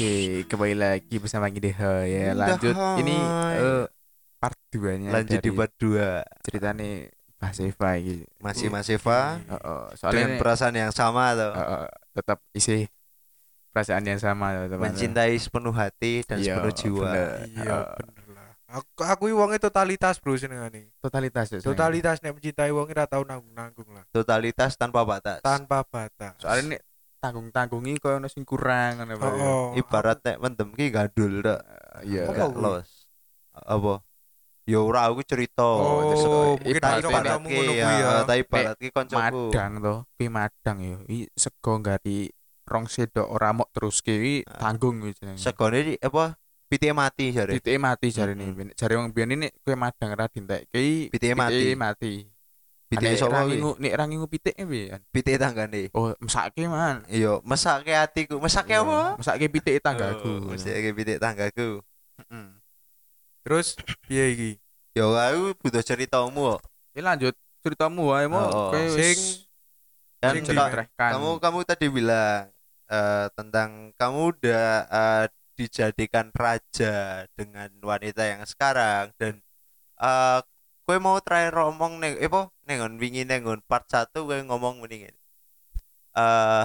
Oke, kembali lagi bersama kita ya. Lanjut ini hai. eh, part 2-nya Lanjut di part 2 ceritanya Mas Eva iki. Masih Mas Eva Heeh, Dengan soalnya ini, perasaan yang sama atau eh, tetap isi perasaan yang sama teman. Mencintai sepenuh hati dan Iya, sepenuh jiwa bener. Iya bener lah. Aku aku wonge totalitas bro senengane. totalitas ya. Totalitas nek mencintai wong ora tau nanggung-nanggung lah. Totalitas tanpa batas Tanpa batas. Soalnya ini tanggung-tanggungi koyo ono sing kurang ngono Pak. oh, Ibarat nek mendem ki gandul tok Eh, Iya. Gak los. Apa? Ya ora aku cerita. Oh, mungkin tak ada ibarat ki ya. ya. Tak ibarat ki koncoku madang to kuwi madang yo i sego gari rong sedok ora mok terus ki tanggung kuwi jenenge. Segone apa? Pitike mati jare. Pitike mati jare Mm-mm. ini jare wong biyen ini kowe madang ra dintekke Pitike mati. mati Sapa ra kuwi? nek ra ngingu pitike piye? Kan Pitike tanggane. Oh mesake man. Iya mesake hatiku Mesake apa? Mesake pitike tanggaku. Oh, Mesake pitike tanggaku. Heeh Terus piye iki? Ya aku butuh ceritamu kok. ya lanjut. Ceritamu wae mo. Oh, oh. Sing- Kan kamu kamu tadi bilang eh, tentang kamu udah eh, dijadikan raja dengan wanita yang sekarang dan eh gue mau terakhir ngomong neng eh po nengon wingi nengon part satu gue ngomong mendingin eh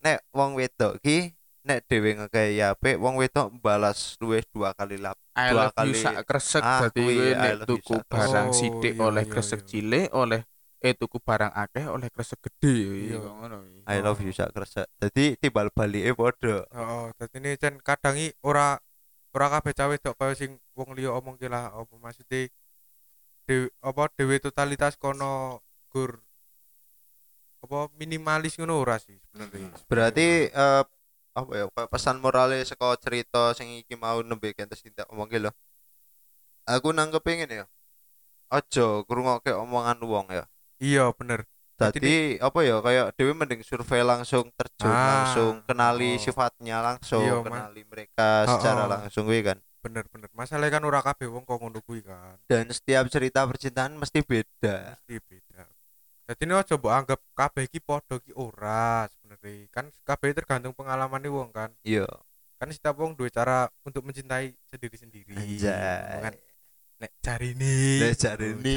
nek wong wedok ki nek dhewe ngekei apik wong wedok balas luwih dua kali lap I dua kali- sak kresek. Ah, dadi kowe nek tuku barang Oh, sithik iya, oleh iya, kresek iya. cilik oleh eh tuku barang akeh oleh kresek gede. Iya Iya. ngono. I love you sak kresek. Jadi timbal balike padha. Heeh, dadi ini jan kadang i ora ora kabeh cawe dok kaya sing wong liya omong ki lah apa maksudnya dewe, apa dewe totalitas kono gur apa minimalis ngono ora sih sebenarnya. berarti eh apa ya pesan moralnya saka cerita sing iki mau nembe kentes tindak omong lho aku nangkep pengen ya aja ngrungokke omongan wong ya Iya bener. Jadi apa ya kayak Dewi mending survei langsung terjun Ah, langsung kenali oh. sifatnya langsung Iya, kenali mereka Oh, secara oh. langsung kuwi kan Bener bener. Masalahnya kan ora kabeh wong kok ngono kuwi kan. dan setiap cerita percintaan mesti beda mesti beda. Jadi ini aja mbok anggap kabeh iki padha ki ora sebenarnya. Kan kabeh tergantung pengalaman wong kan. iya Kan setiap wong duwe cara untuk mencintai sendiri-sendiri. Anjay. Kan nek cari nih. Nek jarine.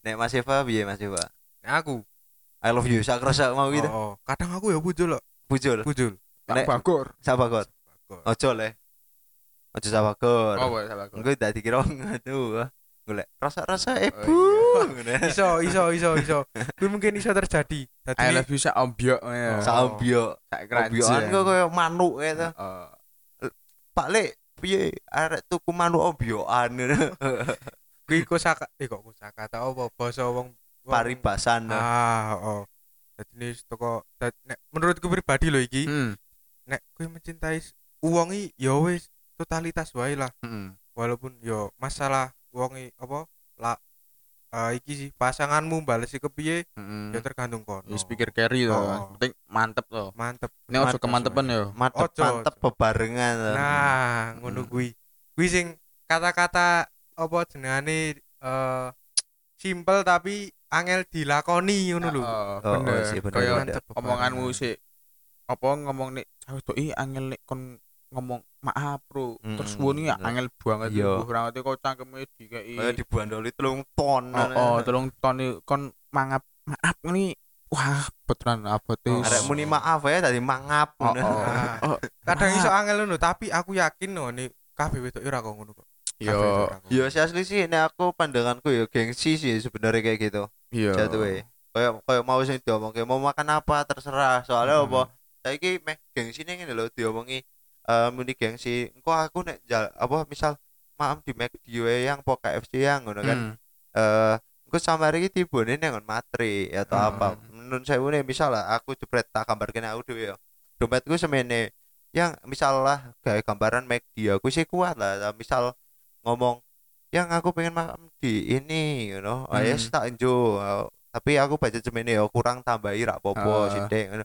nek Mas Eva piye Mas Eva Nek aku. I love you sak kerasa mau gitu Oh, oh. kadang aku ya bujul loh, bujul bujul. Nek- bagor sabagot Bagus. ojo le ojo sabagot oh bagor Engko tak dikira aduh golek rasa-rasa ibu iya. ngono. Iso, iso, iso, iso. Kuwi mungkin iso terjadi. I Dadi love you sak ombyok ya Oh. Saombyo. sak Ombyoan kok koyo manuk gitu. Oh. Pak Lek, piye arek tuku manuk ombyoan kuwi kosaka eh kok kosakata apa basa wong wong- paribasan. Ah, oh. Dadi ini toko nek menurutku pribadi loh iki, Hmm. nek kowe mencintai s- uang i ya wis totalitas wae lah. Hmm. Walaupun yo masalah uang i apa lah eh, iki sih pasanganmu bales ke piye Hmm. ya tergantung kono. Wis pikir carry to. Oh. Penting mantep to. mantep. Ini ojo Mantep kemantepan yo. Mantep Ojo, mantep ojo. bebarengan. to. Nah, ngono Hmm. kuwi. Kuwi sing kata-kata apa jenengane eh simpel tapi angel dilakoni ngono lho. Oh, Oh, bener. oh, sih, bener, Kaya omonganmu sih apa ngomong nek cewek tuh ih angel nek kon ngomong maaf bro terus Mm-mm, woni ya bener. angel banget Iya. iku ora ngerti kok cangkeme dikeki Kayak dibandoli telung ton. oh, oh tolong ton iki kon mangap maaf ini wah beneran abote Oh, Arek muni maaf ya tadi mangap. oh, ngono. oh, oh, Kadang maaf. iso angel ngono, tapi aku yakin no nih kabeh wedok ora kok ngono kok. yo Kabeh wedok ora kok. Ya sih asli sih nek aku pandanganku ya gengsi sih sebenarnya kayak gitu. iya Jatuhe. Kayak kayak mau sing diomongke mau makan apa terserah. Soalnya Hmm. apa? Saiki meh gengsi ngene lho diomongi eh muni gengsi. Engko aku nek jal, apa misal maaf di McD yang po KFC yang ngono kan. Hmm. eh engko samar iki tibone nang materi atau Hmm. apa menurut saya ini misal lah aku jebret tak gambarkan aku dhewe ya dompetku semene yang misal lah kayak gambaran McD aku sih kuat lah misal ngomong yang aku pengen makan di ini you know oh, yes Hmm. tak enjo Oh, tapi aku baca semene ya kurang tambahi rak popo Ah. sithik ngono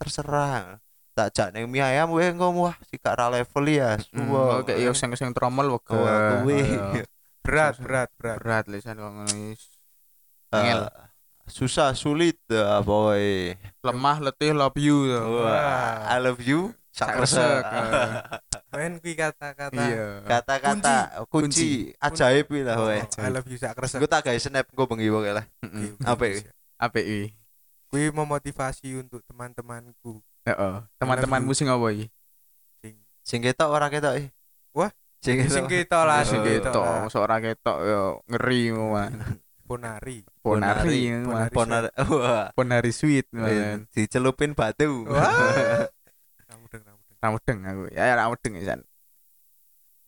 terserah tak jak ning mie ayam wae engko wah sikak ra level ya Hmm, suwe oke yo sing sing tromol wego Oh, kuwi. Ayo. Berat, berat, berat. berat lisan kok ngono wis Eh, susah sulit dah boy lemah letih love you to. Wah, I love you sak sak resek. resek, eh. main kuwi kata-kata iya Kata-kata kunci, ajaib kuwi lah kowe. Oh, I love you sak resek Gue tak gawe snap gue bengi pokoke lah. Iki kuwi memotivasi untuk teman-temanku heeh. Teman-temanmu sing apa iki? sing Sing ketok ora ketok iki. Wah, sing sing ketok. lah sing ketok mosok ora ketok yo ngeri man ponari. Ponari Ponari. ponari sweet. man Dicelupin batu. wah. Kamu deng kamu deng ramudeng aku. Ya ya ramudeng ya San.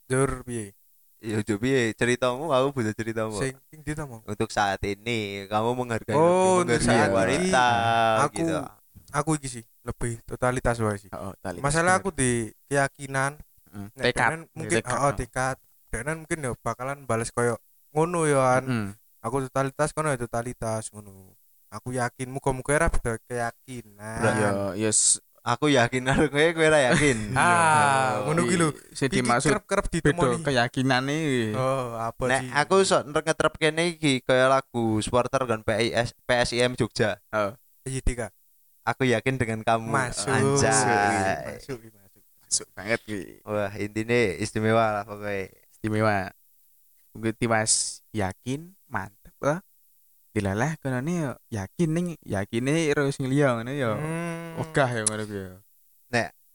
Jur piye? Ya coba piye? Ceritamu aku butuh ceritamu. sing mau Untuk saat ini kamu menghargai Oh, menghargai saat wanita ini, aku- gitu. Aku iki sih lebih totalitas wae sih. Oh tali masalah aku di keyakinan Hmm, nek tekad. Denen mungkin tekad, oh oh. tekad. Denen mungkin ya bakalan bales koyo ngono ya kan Mm. aku totalitas kono ya totalitas ngono. Aku yakin muga-muga ora beda keyakinan. Ya yes Aku yakin karo kowe kowe ora yakin. Ah, ngono ki lho. sing dimaksud kerep-kerep ditemoni. keyakinan iki. Oh apa Nek sih? aku sok ngetrep kene iki kaya lagu supporter kan PIS PSIM Jogja. iya Dika Aku yakin dengan kamu. masuk Anjay. masuk masuk masuk banget iki Wah, intinya istimewa lah pokoknya. istimewa Mungkin tiwas yakin mantep lah dilalah kono ne yo yakin ning yakine terus ngeliya ngono yo Hmm. ogah ya ngono ku yo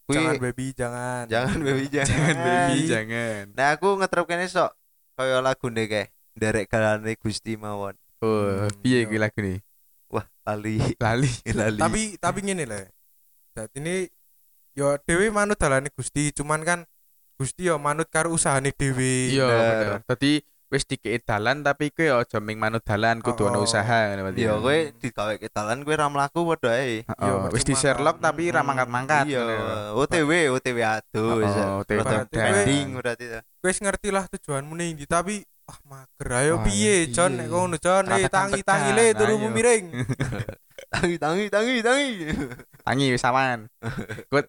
Kui, jangan baby jangan jangan baby jangan. jangan baby jangan Nah, aku ngetrep kene sok kaya lagu nih kayak derek galane Gusti mawon. oh Hmm, piye kuwi lagu nih Wah, lali. Lali. Lali. tapi tapi ngene lah saat ini yo dewi manut dalane Gusti cuman kan Gusti yo manut karo usahane dewi iya bener. Dadi wis dikei dalan tapi kowe aja ming manut dalan kudu ana Oh, usaha ngono berarti Yo kowe digawe ketalan kowe ra mlaku padha ae. Iya, wis di Sherlock tapi ra mangkat-mangkat Iya. OTW OTW aduh. Oh. OTW branding berarti. kowe wis ngerti lah tujuanmu ning ndi tapi ah mager ayo piye Jon piye? nek ngono Jon eh tangi tangi le turu miring Tangi tangi tangi tangi. tangi wis aman kut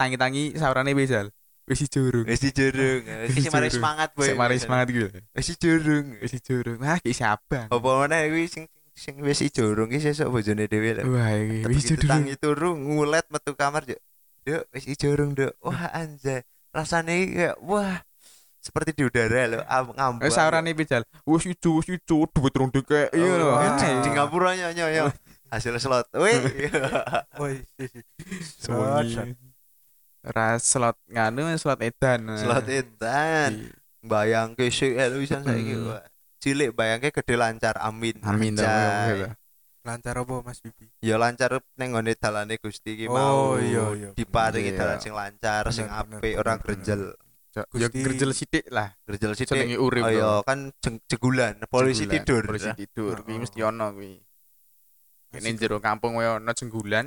tangi-tangi saurane besal wis dijurung Wis dijurung. Wis mari semangat boy. sik mari semangat lho. Wis dijurung. wis dijurung wah iki sabang Apa meneh kuwi sing sing wis dijurung ki sesuk bojone dhewe lho. wah iki wis dijurung tangi turu ngulet metu kamar Duk. Duk wis dijurung Duk. Wah anjay. Rasane kayak wah seperti di udara lho, am- ngambang. wis saurane besal wis ijo wis ijo duit rong dikek iya lho di, di ngapura nyo nyo nyo. Hasil slot. Wih. woi si, si. Sewengi. Ra slot nganu slot edan. slot edan. Bayang ke sik lho bisa saiki. Mm. Wah. Cilik bayangke gede lancar amin. Amin lancar apa Mas Bibi Ya lancar ning ngone dalane Gusti ki Oh, mau. iya, iya. Diparingi Iya. dalan sing lancar, sing Bener, apik, ora grejel. Ya gerjel sithik lah. Grejel sithik. Senenge urip. Oh iya, kan jeng- jegulan, polisi tidur. Polisi tidur. Kuwi Oh. mesti ono kuwi. Ini jero kampung koyo ono jenggulan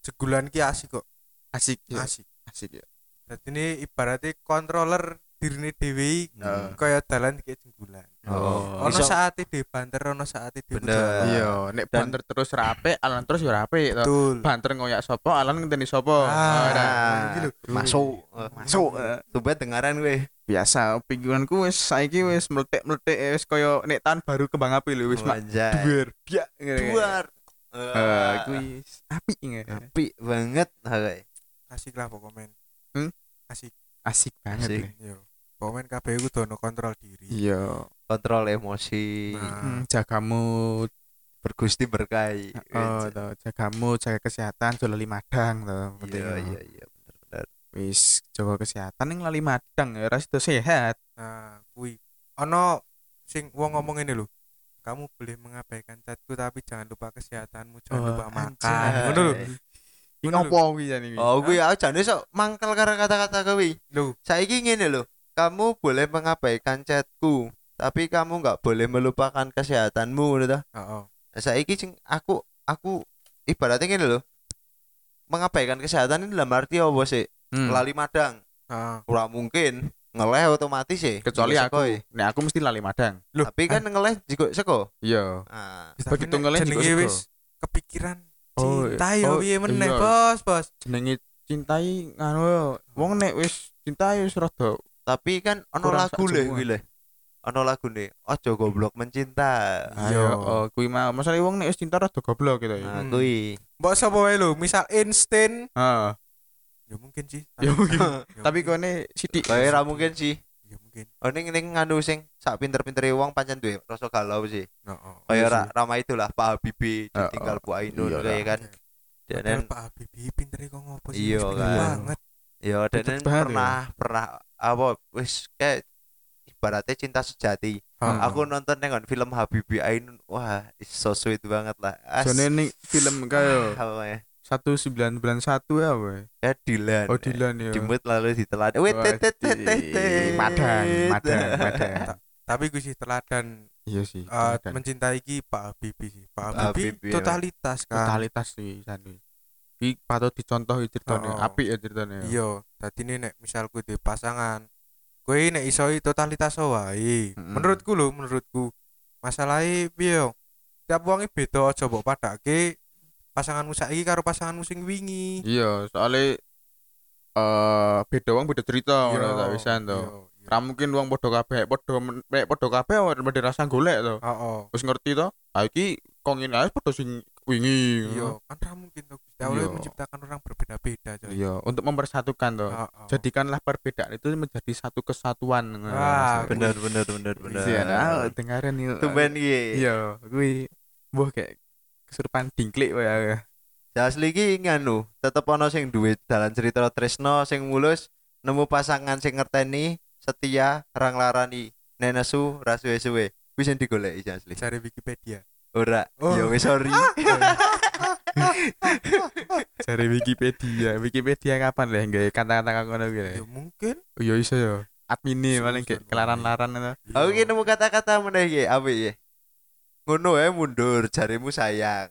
jegulan ki asik kok asik asik Asik ya. Jadi ini ibaratnya controller dirine dewi Hmm. kaya dalan kayak jenggulan. Oh, Ono saatnya di banter, ono saatnya di Bener. Iya, nek Dan- banter terus rape, alan terus ya rape to. Betul. Banter ngoyak sapa, alan ngenteni sapa. Ah, iki lho. masuk. Masuk. eh. Tubat dengaran gue. Biasa pikiranku wis saiki wis meletek-meletek wis koyo nek tahun baru kembang api lho wis mak Anjay. duwer. Biak. Duar. Eh, kuwi apik nge. apik banget. Hai. Asik lah pokoknya. Hmm? Asik. Asik banget. Asik. Yo. Pokoknya kabeh iku dono kontrol diri. Iya. Kontrol emosi. Nah, Hmm, jaga mood. Bergusti berkahi. Oh, to, jaga mood, jaga kesehatan, aja lali madang to. penting. Iya iya iya bener bener. Wis jaga kesehatan ning lali madang ya sido sehat. nah, kuwi. Ono sing wong ngomong ini lho. Kamu boleh mengabaikan chatku tapi jangan lupa kesehatanmu, jangan Oh, lupa makan. anjay. Ngono lho. Iki ngopo kuwi iki? Oh, gue aku jane sok mangkel karo kata-kata kuwi. Lho, Saiki ngene lho. Kamu boleh mengabaikan chatku, tapi kamu nggak boleh melupakan kesehatanmu ngono ta. heeh. Nah, saiki sing aku aku ibaratnya ngene lho. Mengabaikan kesehatan ini dalam arti apa sih? Hmm. Lali madang. Heeh. Ora mungkin ngeleh otomatis sih. Kecuali aku, seko, nek aku mesti lali madang. Loh, Tapi kan ngeleh juga seko. Iya. Nah, Tapi Begitu ngeleh juga wis kepikiran Oh, cinta yo oh, piye meneh, iya. Bos, Bos. Jenenge cintai nganu yo. Wong nek wis cintai wis rada tapi kan ono lagu semua. kuwi le. Ono lagu nih, ojo goblok mencinta. Iya. ayo oh, kuwi mah masalah wong nek wis cinta rada goblok gitu ya. Nah, kuwi. Mbok sapa wae lho, misal instant Heeh. ya mungkin sih Ya mungkin. Ya Tapi kone sithik. Kayak ra mungkin sih. Ya mungkin Oh ning ning nganu sing sak pinter-pintere wong pancen duwe rasa galau sih. no, oh. Kayak Iya ra ramai itulah Pak Habibie ditinggal. Bu Ainun Iya kayak lah. kan. Dan Pak Habibie pintere kok ngopo sih Iya? Pinter kan. banget ya dan Pinter banget pernah pernah apa wis kayak ibaratnya cinta sejati. Heeh. Aku nonton nengon film Habibie Ainun. Wah, so sweet banget lah. Jone ning film kaya apa ya? 1991 ya apa? Ya Dylan. Oh Dylan ya. Jemput lalu ditelan. Wait, tet, tet, tet, tet, tet. Madang, madang, madang. tapi gue sih teladan Iya sih. eh, teladan. mencintai ki Pak Habibie sih Pak Habibie Habibie, ya. totalitas kan totalitas sih sandu. Iki patut dicontoh ceritanya. Oh. Apik ya ceritanya. iya tadi nih nek misal gue di pasangan gue nek isoi totalitas wae menurutku lho menurutku masalahnya piye tiap wonge beda aja mbok padake pasanganmu saiki karo pasanganmu sing wingi Iya, soalnya eh beda wong beda cerita ngono tak pisan to. iya, iya. Ra mungkin wong padha kabeh padha men- nek padha kabeh padha rasa golek to. Heeh. Wis ngerti to? Ah iki kong ini ae padha sing wingi. Iya, kan ra mungkin to Gusti Allah Iya. menciptakan orang berbeda-beda coy. Iya, untuk mempersatukan to. Heeh. Jadikanlah perbedaan itu menjadi satu kesatuan. Wah, Bener, bener, bener, bener. Iya, nah, dengaran yuk. Tumben iki. Iya, kuwi mbah kayak kesurupan dingklik wae ya. Ya asli iki nganu, tetep ana sing duwe dalan cerita tresno sing mulus nemu pasangan sing ngerteni, setia, rang larani, nenesu, ra suwe-suwe. Wis sing digoleki asli. Cari Wikipedia. Ora, Oh. ya wis sorry. Cari Wikipedia. Wikipedia kapan lah nggawe kata-kata ngono kuwi. Ya mungkin. Oh, iya iso ya. Admine Iso, paling kayak kelaran-laran ngono. Aku nemu kata-kata meneh iki, apik iki. Ngono ae mundur, jarimu sayang.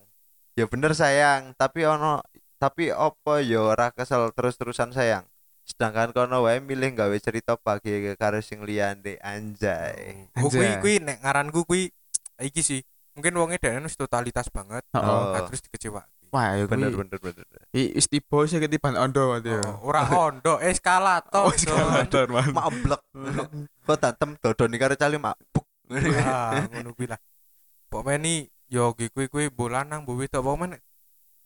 Ya bener sayang, tapi ono tapi opo ya ora kesel terus-terusan sayang. Sedangkan kono wae milih gawe cerita bagi karo sing liyane anjay. Oh, kuwi kuwi nek ngaranku kuwi iki sih. Mungkin wonge dene wis totalitas banget. Oh. Nah, terus dikecewakan. Wah, ya Bener bener bener. I istibo sih ketiban ondo berarti ya. Oh, ora ondo eskalator. Oh, eskalator, man. Mablek. Kok tantem dodoni karo cali mabuk. Ah, ngono kuwi lah. Pokoknya nih yo kuwi kuwi bolanang mbok wedok men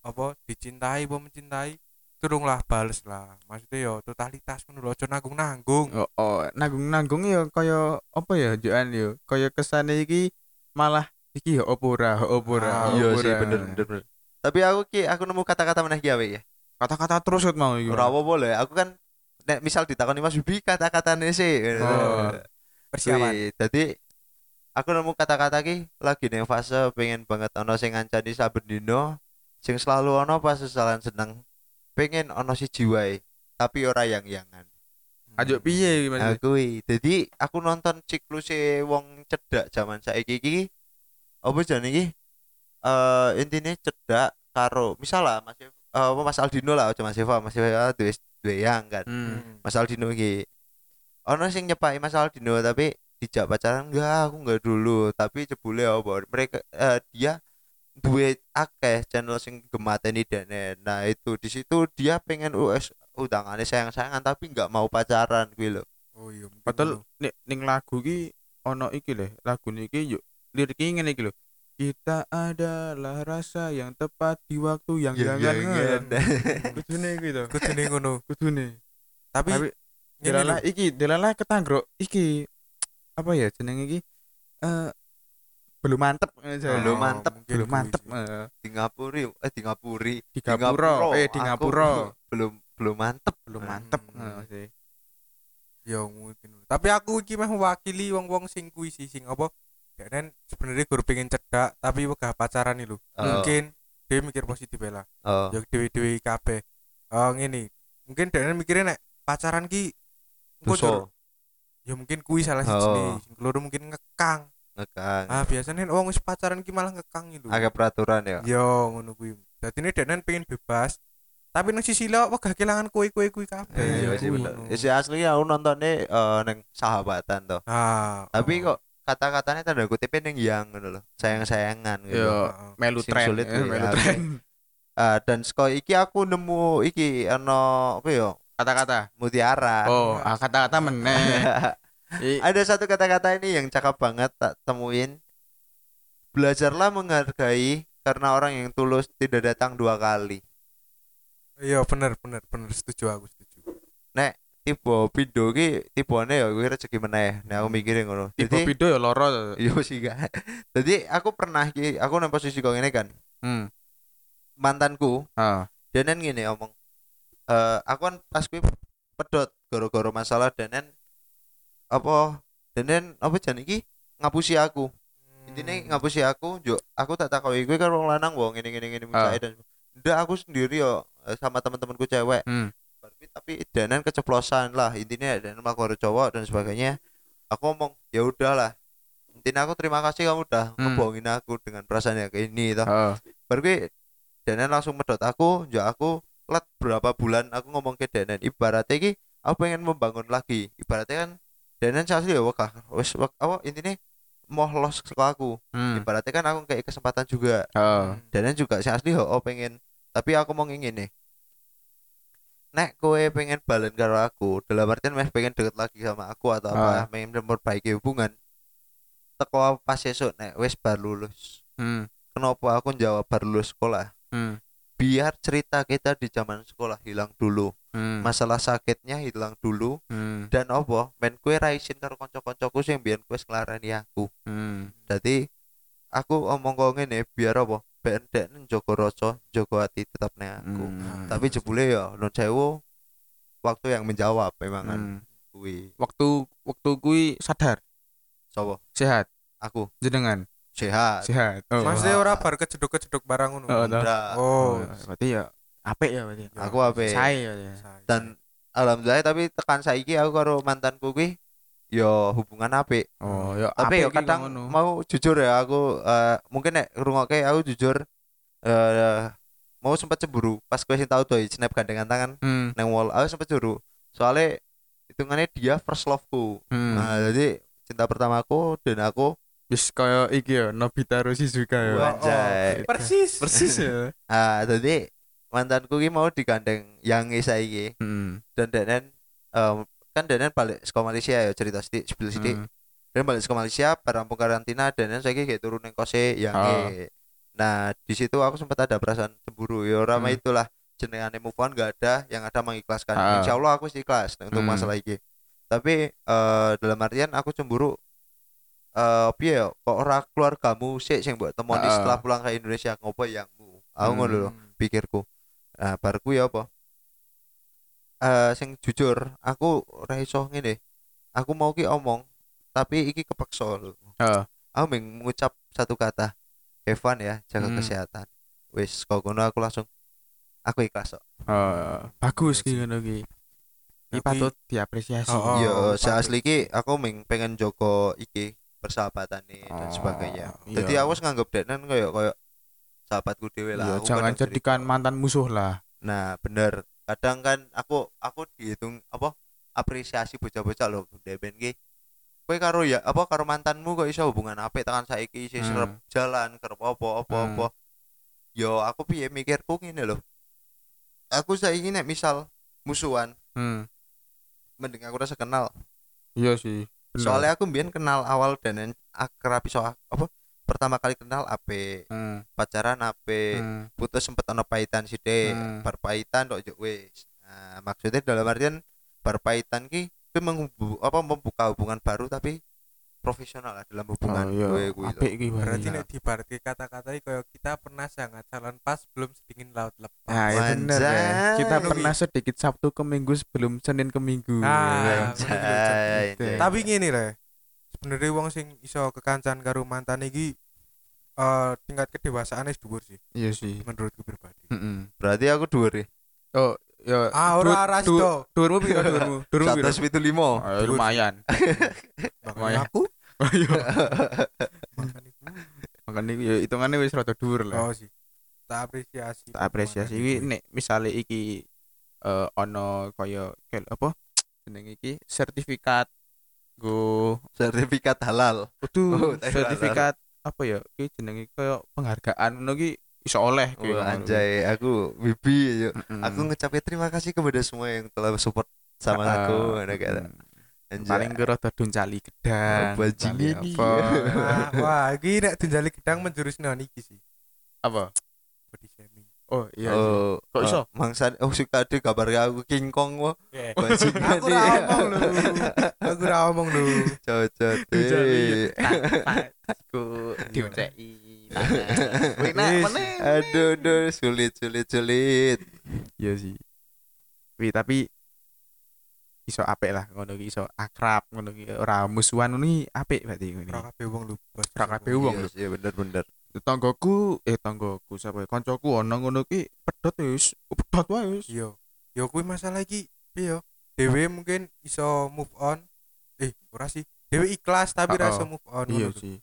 apa dicintai apa mencintai turung lah bales lah. Maksudnya yo totalitas ngono lho aja nanggung-nanggung. Oh, oh, nanggung-nanggung ya kaya apa ya joan ya. Kaya kesane iki malah iki ya opo ora, opo ora. Ah, Iya sih bener bener bener. Tapi aku ki aku nemu kata-kata meneh ki ya. Kata-kata terus ket mau iki. Ora lho, aku kan nek misal ditakoni Mas Bibi kata-katane sih. Oh. Persiapan. Dadi aku nemu kata-kata ki lagi ning fase pengen banget ana sing ngancani saben dino, sing selalu ana pas sesalan seneng. Pengen ana si jiwae, tapi ora yang-yangan. Ajo piye iki Mas? Aku Jadi aku nonton sikluse wong cedak zaman saiki iki apa jane iki? Eh intine cedak karo misalnya Mas Eva- eh, apa Mas Aldino lah aja Mas Eva, Mas Eva duwe duwe yang kan. Hmm. Mas Aldino iki ono sing nyepaki Mas Aldino tapi dijak pacaran enggak aku enggak dulu tapi jebule apa mereka eh, dia duwe akeh channel sing gemateni dene nah itu di situ dia pengen US udangannya sayang-sayangan tapi enggak mau pacaran kuwi lho Oh iya. Padahal ngono. ning ning lagu iki ono iki lho, lagu niki yuk liriknya ngene iki lho. Kita adalah rasa yang tepat di waktu yang Ya, jangan ya, ngan. ya. Kudune iki to. kudune ngono. Kudune. Tapi Tapi delalah lho, iki, delalah ketanggrok iki apa ya jeneng iki? Eh belum mantep aja. Belum mantep, belum mantep. eh. di Ngapuri eh di Ngapuri Di Gapura, eh di Aku Ngapura. belum belum mantep Belum mantep Hmm. eh, sih. Ya mungkin. Tapi aku iki meh mewakili wong-wong sing kuwi sih sing apa? Dan sebenarnya gue pengen cedak tapi wegah pacaran nih lho. Oh. Mungkin dia mikir positif lah. oh Ya dewe-dewe kabeh. Oh ngene. Mungkin dia mikirnya nek pacaran ki dosa ya mungkin kuwi salah Oh. siji. Sing keloro mungkin ngekang. ngekang Ah biasanya wong wis pacaran ki malah ngekang gitu. agak peraturan ya Yo ngono kuwi. Dadi ini denen pengen bebas. Tapi nang sisi lo wegah kelangan kue-kue kuwi kabeh. iya Eh, sih kuwi. bener ya sih asli aku nontonnya eh neng sahabatan tuh Ah, tapi oh. kok kata-katanya tanda kutipnya neng yang gitu loh sayang-sayangan gitu Yo melu tren, sulit eh, kuwi, melu ya. tren. Ah, dan seko iki aku nemu iki ano apa ya Kata-kata. mutiara. Oh, ah, kata-kata meneh. Ada satu kata-kata ini yang cakep banget tak temuin. Belajarlah menghargai karena orang yang tulus tidak datang dua kali. Iya bener bener bener. Setuju aku setuju. Tipe pido ki tipene ya kuwi rezeki meneh. Nek aku mikirin ngono. Tipe video ya loro iya sih gak jadi aku pernah ki aku nang posisi kok ngene kan. Hmm. Mantanku ah Denen gini omong eh aku kan pas kuwi pedot gara-gara masalah Denen apa Denen apa jan iki? Ngapusi aku. Intinya ngapusi aku yo aku tak takoki kuwi karo wong lanang wong ngene ngene ngene Ah. misalnya dan ndak aku sendiri yo eh, sama teman-temanku cewek. Hmm. Tapi tapi Denen keceplosan lah intinya mah karo cowok dan sebagainya. Aku ngomong ya udahlah. Intinya aku terima kasih kamu udah Hmm. ngebohongin aku dengan perasaan yang kayak ini toh. Oh baru gue Denen langsung medot aku ya aku let berapa bulan aku ngomong ke Denen ibaratnya ki aku pengen membangun lagi. Ibaratnya kan Denen asli ya wakah. Wes wak, apa intinya mau los ke aku. Hmm. Ibaratnya kan aku kayak kesempatan juga. Oh. Denen juga si asli oh pengen. Tapi aku mau ingin nih. Nek kowe pengen balen karo aku dalam artian meh pengen deket lagi sama aku atau apa Ah. pengen memperbaiki hubungan teko pas esok nek wes bar lulus. Hmm. Kenapa aku jawab bar lulus sekolah? Hmm biar cerita kita di zaman sekolah hilang dulu. Hmm. Masalah sakitnya hilang dulu. Hmm. Dan opo men kue raisin karo konco-koncoku sing biyen kue nglarani aku. Hmm. Jadi aku omong kok ngene biar apa? Ben dek njogo rasa njogo hati tetap nih aku. Hmm. tapi jebule ya non sewu waktu yang menjawab memang kan Hmm. waktu waktu kui sadar? Sapa? Sehat? Aku. Jenengan sehat. Sehat. Oh. Maksudnya Wah. ora bar kejeduk-kejeduk barang ngono. Oh. Ndak. oh. Berarti ya apik ya berarti. Aku ape saya ya. Dan alhamdulillah tapi tekan saiki aku karo mantanku kuwi yo hubungan apik. Oh ya tapi apik yo kadang ngono. mau jujur ya aku eh, mungkin nek ngrungokke aku jujur eh mau sempat cemburu pas gue sing tau tuh snap gandengan tangan hmm. nang wall aku sempat cemburu. Soalnya hitungannya dia first loveku. Hmm. Nah jadi cinta pertamaku dan aku wis kaya iki ya Nobita Shizuka ya. Anjay. persis persis ya ah jadi mantanku ki mau digandeng yang saiki hmm dan Denen em, kan Denen balik ke Malaysia ya cerita sedikit sebelah sedikit hmm. dan balik ke Malaysia berampung karantina dan saya kayak turun neng kose yang Ah. nah di situ aku sempat ada perasaan cemburu ya orang Hmm. itulah jenengan move on gak ada yang ada mengikhlaskan Ah. insya Allah aku sih ikhlas untuk Hmm. masalah ini tapi eh, dalam artian aku cemburu eh piye ya, kok ora keluargamu sih sing mbok temoni Ah. setelah pulang ke Indonesia? Ngopo yangmu aku Hmm. ngono lho pikirku. Nah barku ya apa? Eh sing jujur aku ora iso ngene. Aku mau ki omong tapi iki kepeksa lho. Oh aku meng mengucap satu kata Evan ya jaga Hmm. kesehatan. Wis kok ngono aku langsung aku ikhlas kok. Oh bagus ki ngono ki. Iki Tapi- patut diapresiasi. Oh, oh. yo patut. asli ki aku meng pengen jogo iki persahabatan nih dan Oh, sebagainya. iya. jadi aku nganggep denen koyo koyo sahabatku dhewe lah. Iya, jangan jadikan cerita. mantan musuh lah. Nah bener. Kadang kan aku aku dihitung apa apresiasi bocah-bocah loh deben ki. Kowe karo ya apa karo mantanmu kok iso hubungan apik tekan saiki isih Hmm. serep jalan kerep apa apa Hmm. apa. Yo aku piye mikirku ngene loh. Aku saiki nek misal musuhan hmm. mending aku rasa kenal. Iya sih soalnya aku mbien kenal awal dan akrab iso apa pertama kali kenal ape hmm. pacaran ape hmm. putus sempet ono paitan sithik Hmm. bar paitan tok juk wis nah maksudnya dalam artian bar paitan ki kuwi menghubu, apa membuka hubungan baru tapi profesional lah dalam hubungan oh iya kuwi lho. apik ki berarti nek dibarti kata-kata kayak kita pernah sangat jalan pas belum sedingin laut lepas Nah, ya bener ya. Kita Ngono pernah sedikit Sabtu ke Minggu sebelum Senin ke Minggu. Nah, Ya. Anjay, Gitu. anjay. tapi gini lah sebenarnya wong sing iso kekancan karo mantan iki eh tingkat kedewasaan wis dhuwur sih Iya sih. menurutku pribadi Heeh. berarti aku dhuwur ya Oh, ya. ah ora ras to Durmu piro durmu? Durmu piro? 175 Oh, lumayan. makanya aku Oh iya. makan iku Makanya ya hitungannya wis rada dhuwur lah. oh sih. Tak apresiasi. Tak apresiasi. Iki nek misale iki eh ono kaya kel apa? Jeneng iki sertifikat go sertifikat halal. Kudu Oh, sertifikat apa ya? Iki jenenge kaya penghargaan. Ngono ki iso oleh. Wah, anjay. Aku bibi yuk. Mm-mm. aku ngucapin terima kasih kepada semua yang telah support sama Ah, aku mm. Anjay. paling ke rada duncali gedang bajingan duncali iki. apa wah, iki nek tunjali gedang menjurus nang iki sih apa body shaming oh iya sih. oh Kok iso? Mangsa oh suka di kabar aku King Kong wah. Bajingan Aku ora ngomong lho. Aku ora ngomong lho. Cocot. Dijali. eh. Ku diuceki. Wis. meneh. Aduh, aduh, sulit, sulit, sulit. Iya sih. Wi tapi iso apik lah ngono ki iso akrab ngono ki ora musuhan ngono apik berarti ngene. Ora kabeh wong lho. Bos. Ora kabeh wong. Iya, bener, bener. Tanggoku eh tanggoku sapa ya? kancaku ana ngono ki pedhot ya wis pedhot wae wis. Iya. Ya kuwi masalah iki piye? Dewe mungkin iso move on. Eh, ora sih. Dewe ikhlas tapi ora Oh, iso move on. Iya ngono sih.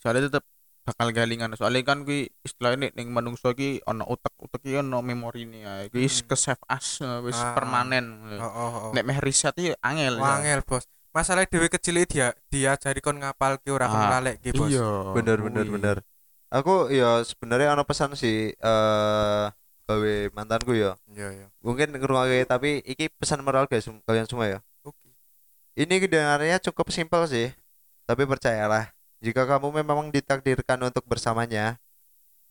Soalnya tetep bakal galingan soalnya kan kuwi istilahnya ning manungsa ki ana utek-utek ki ana memorine ya. Kuwi wis Hmm. ke save as wis Ah. permanen. Oh, oh, oh. Nek meh riset iki angel. ya. Wangel, Bos. Masalah dewe kecil dia diajari kon ngapal ki ora kon Ah, nglalek Bos. Iya. Bener, bener, bener. Aku ya sebenarnya ana pesan sih eh gawe mantanku ya. Iya, iya. Mungkin ngrungokke tapi iki pesan moral guys kalian semua ya. Oke. Ini kedengarannya cukup simpel sih. Tapi percayalah, jika kamu memang ditakdirkan untuk bersamanya,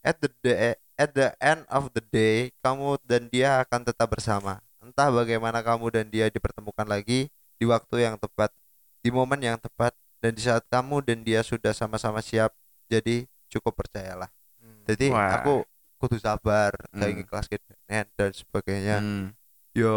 at the day, at the end of the day, kamu dan dia akan tetap bersama. Entah bagaimana kamu dan dia dipertemukan lagi di waktu yang tepat, di momen yang tepat, dan di saat kamu dan dia sudah sama-sama siap. Jadi cukup percayalah. Hmm. Jadi Wah. aku kudu sabar, kayak Hmm. ikhlas gitu dan sebagainya Hmm. yo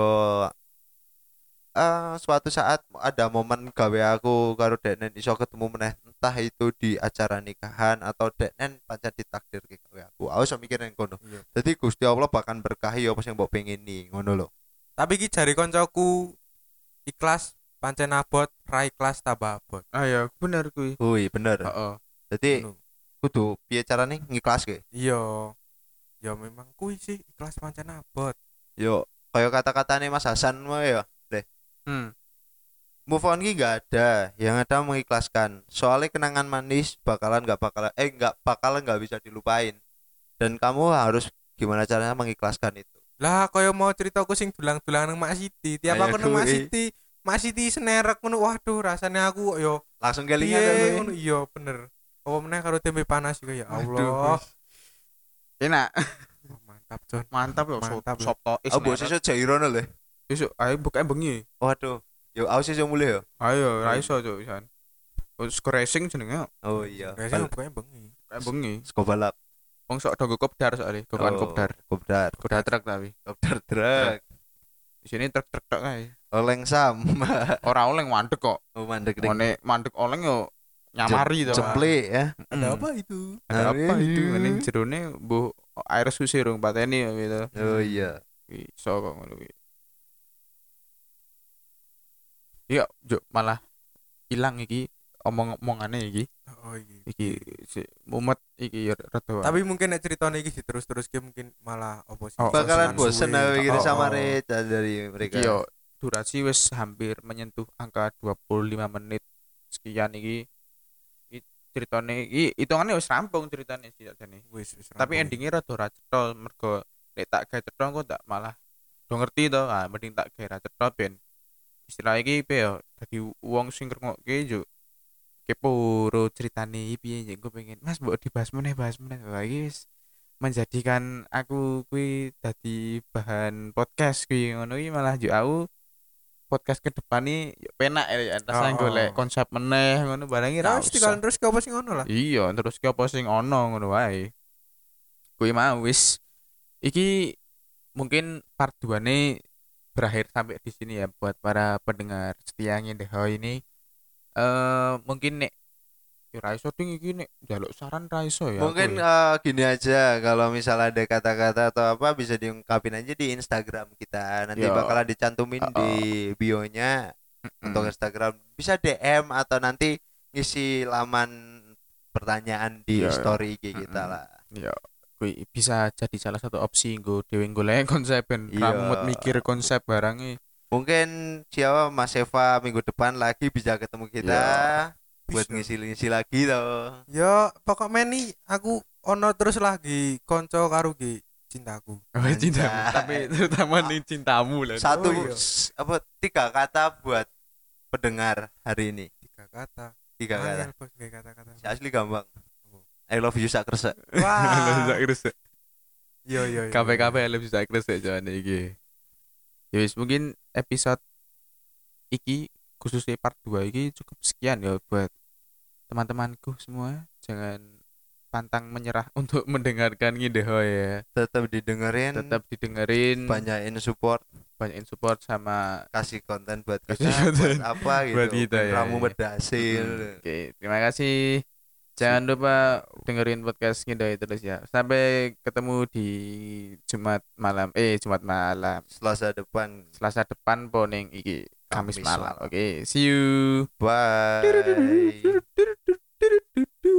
eh suatu saat ada momen gawe aku karo Deknen iso ketemu meneh entah itu di acara nikahan atau Deknen pancen ditakdir ke gawe aku aku iso mikirin kono Iya. jadi Gusti Allah bahkan berkahi apa sing mbok pengen nih ngono lho Tapi ki jari koncoku ikhlas pancen abot, ra ikhlas tambah abot. Ah ya, bener kuwi. Wih bener Heeh. jadi Ngono. kudu piye carane ngikhlas ke Iya. Ya memang kuwi sih ikhlas pancen abot. yo kaya kata-katane Mas Hasan wae ya Hmm. move on ki nggak ada yang ada mengikhlaskan soalnya kenangan manis bakalan nggak bakalan eh nggak bakalan nggak bisa dilupain dan kamu harus gimana caranya mengikhlaskan itu Lah kaya mau ceritaku sing dulang-dulang nang Mak Siti. Tiap Ayo aku nang Mak kuwi. Siti, Mak Siti senerek ngono. Waduh, rasanya aku yo langsung piye kelingan aku ngono. Iya, bener. Apa meneh karo tempe panas juga ya Allah. Enak. Oh, mantap, Jon. Mantap loh, Mantap, sop lho. sop oh bos iso jairono lho Besok ayo buka bengi. waduh yo aku sih mulai yo Ayo, ra iso cuk pisan. Wis racing jenenge oh iya Biasanya bukanya bengi. kayak bengi. Sko balap Wong sok do kopdar soalnya, gokan Oh, kopdar. kopdar Kopdar truk tapi. kopdar truk Di sini truk-truk tok kae. oleng sam Ora oleng mandek kok. oh mandek Ngene mandek oleng yo nyamari to. Ceplik ya Ada Hmm. apa itu? Ada apa Aduh. itu? Mending jerone mbuh air susi rung pateni yo gitu. oh iya iso kok ngono kuwi. Iya, juk malah ilang iki omong-omongane iki. Oh iya. Iki si mumet iki ya rada. Tapi mungkin nek ceritanya iki terus-terus ki mungkin malah apa sih? Oh, bakalan bosan bosen aku gitu Oh, sama oh. Reca dari mereka iki yo durasi wis hampir menyentuh angka 25 menit sekian iki. Iki ceritane iki hitungane wis rampung ceritane sih jane. Wis, wis Tapi endingnya rada ra cetol mergo nek tak gawe cetol kok tak malah do ngerti to. Ah, mending tak gawe ra cetol ben istilah iki piye yo dadi wong sing ngrungokke yo kepo ro ceritane piye gue pengen Mas mbok dibahas meneh bahas meneh iki wis menjadikan aku kuwi dadi bahan podcast kuwi ngono iki malah yo aku podcast ke depan nih yo penak ya rasane Oh, oh. golek konsep meneh ngono barang ra Terus usah. dikalian terus ke apa sih ngono lah? Iya, terus ki apa sing ono ngono wae. Kuwi mau wis iki mungkin part 2 nih berakhir sampai di sini ya buat para pendengar setia Ngendeho ini. Eh mungkin nek ya ra iso ding iki nek njaluk saran ra iso ya. Mungkin ya. eh, gini aja kalau misalnya ada kata-kata atau apa bisa diungkapin aja di Instagram kita. Nanti Yo. bakalan dicantumin Uh-uh. di bio-nya Mm-mm. untuk Instagram. Bisa DM atau nanti ngisi laman pertanyaan di Yo, yo. story IG kita Mm-mm. lah. ya kuwi bisa jadi salah satu opsi nggo dhewe golek konsep ben Iya. ra mumet mikir konsep barangnya. Mungkin siapa Mas Eva minggu depan lagi bisa ketemu kita buat Bisa. ngisi-ngisi lagi toh. Ya, pokok meni aku ono terus lagi konco karo cintaku. Oh, cintamu, tapi terutama nih cintamu lah. Satu iya. s- apa tiga kata buat pendengar hari ini. Tiga kata. Tiga kata. Kayak kata-kata. Si asli gampang. I love you sak kresek. Wah. Sak Iya iya. iya. Kabeh-kabeh lebih bisa kres ya jawane iki. Ya wis mungkin episode iki khususnya part 2 iki cukup sekian ya buat teman-temanku semua. Jangan pantang menyerah untuk mendengarkan Ngideho ya. tetap didengerin Tetap didengerin, banyakin support banyakin support sama kasih konten buat Kasih kita konten buat apa gitu buat kita, biar ya, kamu berhasil Hmm, Oke, terima kasih. Jangan lupa dengerin podcast Ngideho terus ya. Sampai ketemu di Jumat malam. Eh, Jumat malam. selasa depan Selasa depan poning iki Kamis Kamis malam. malam. Oke, see you. bye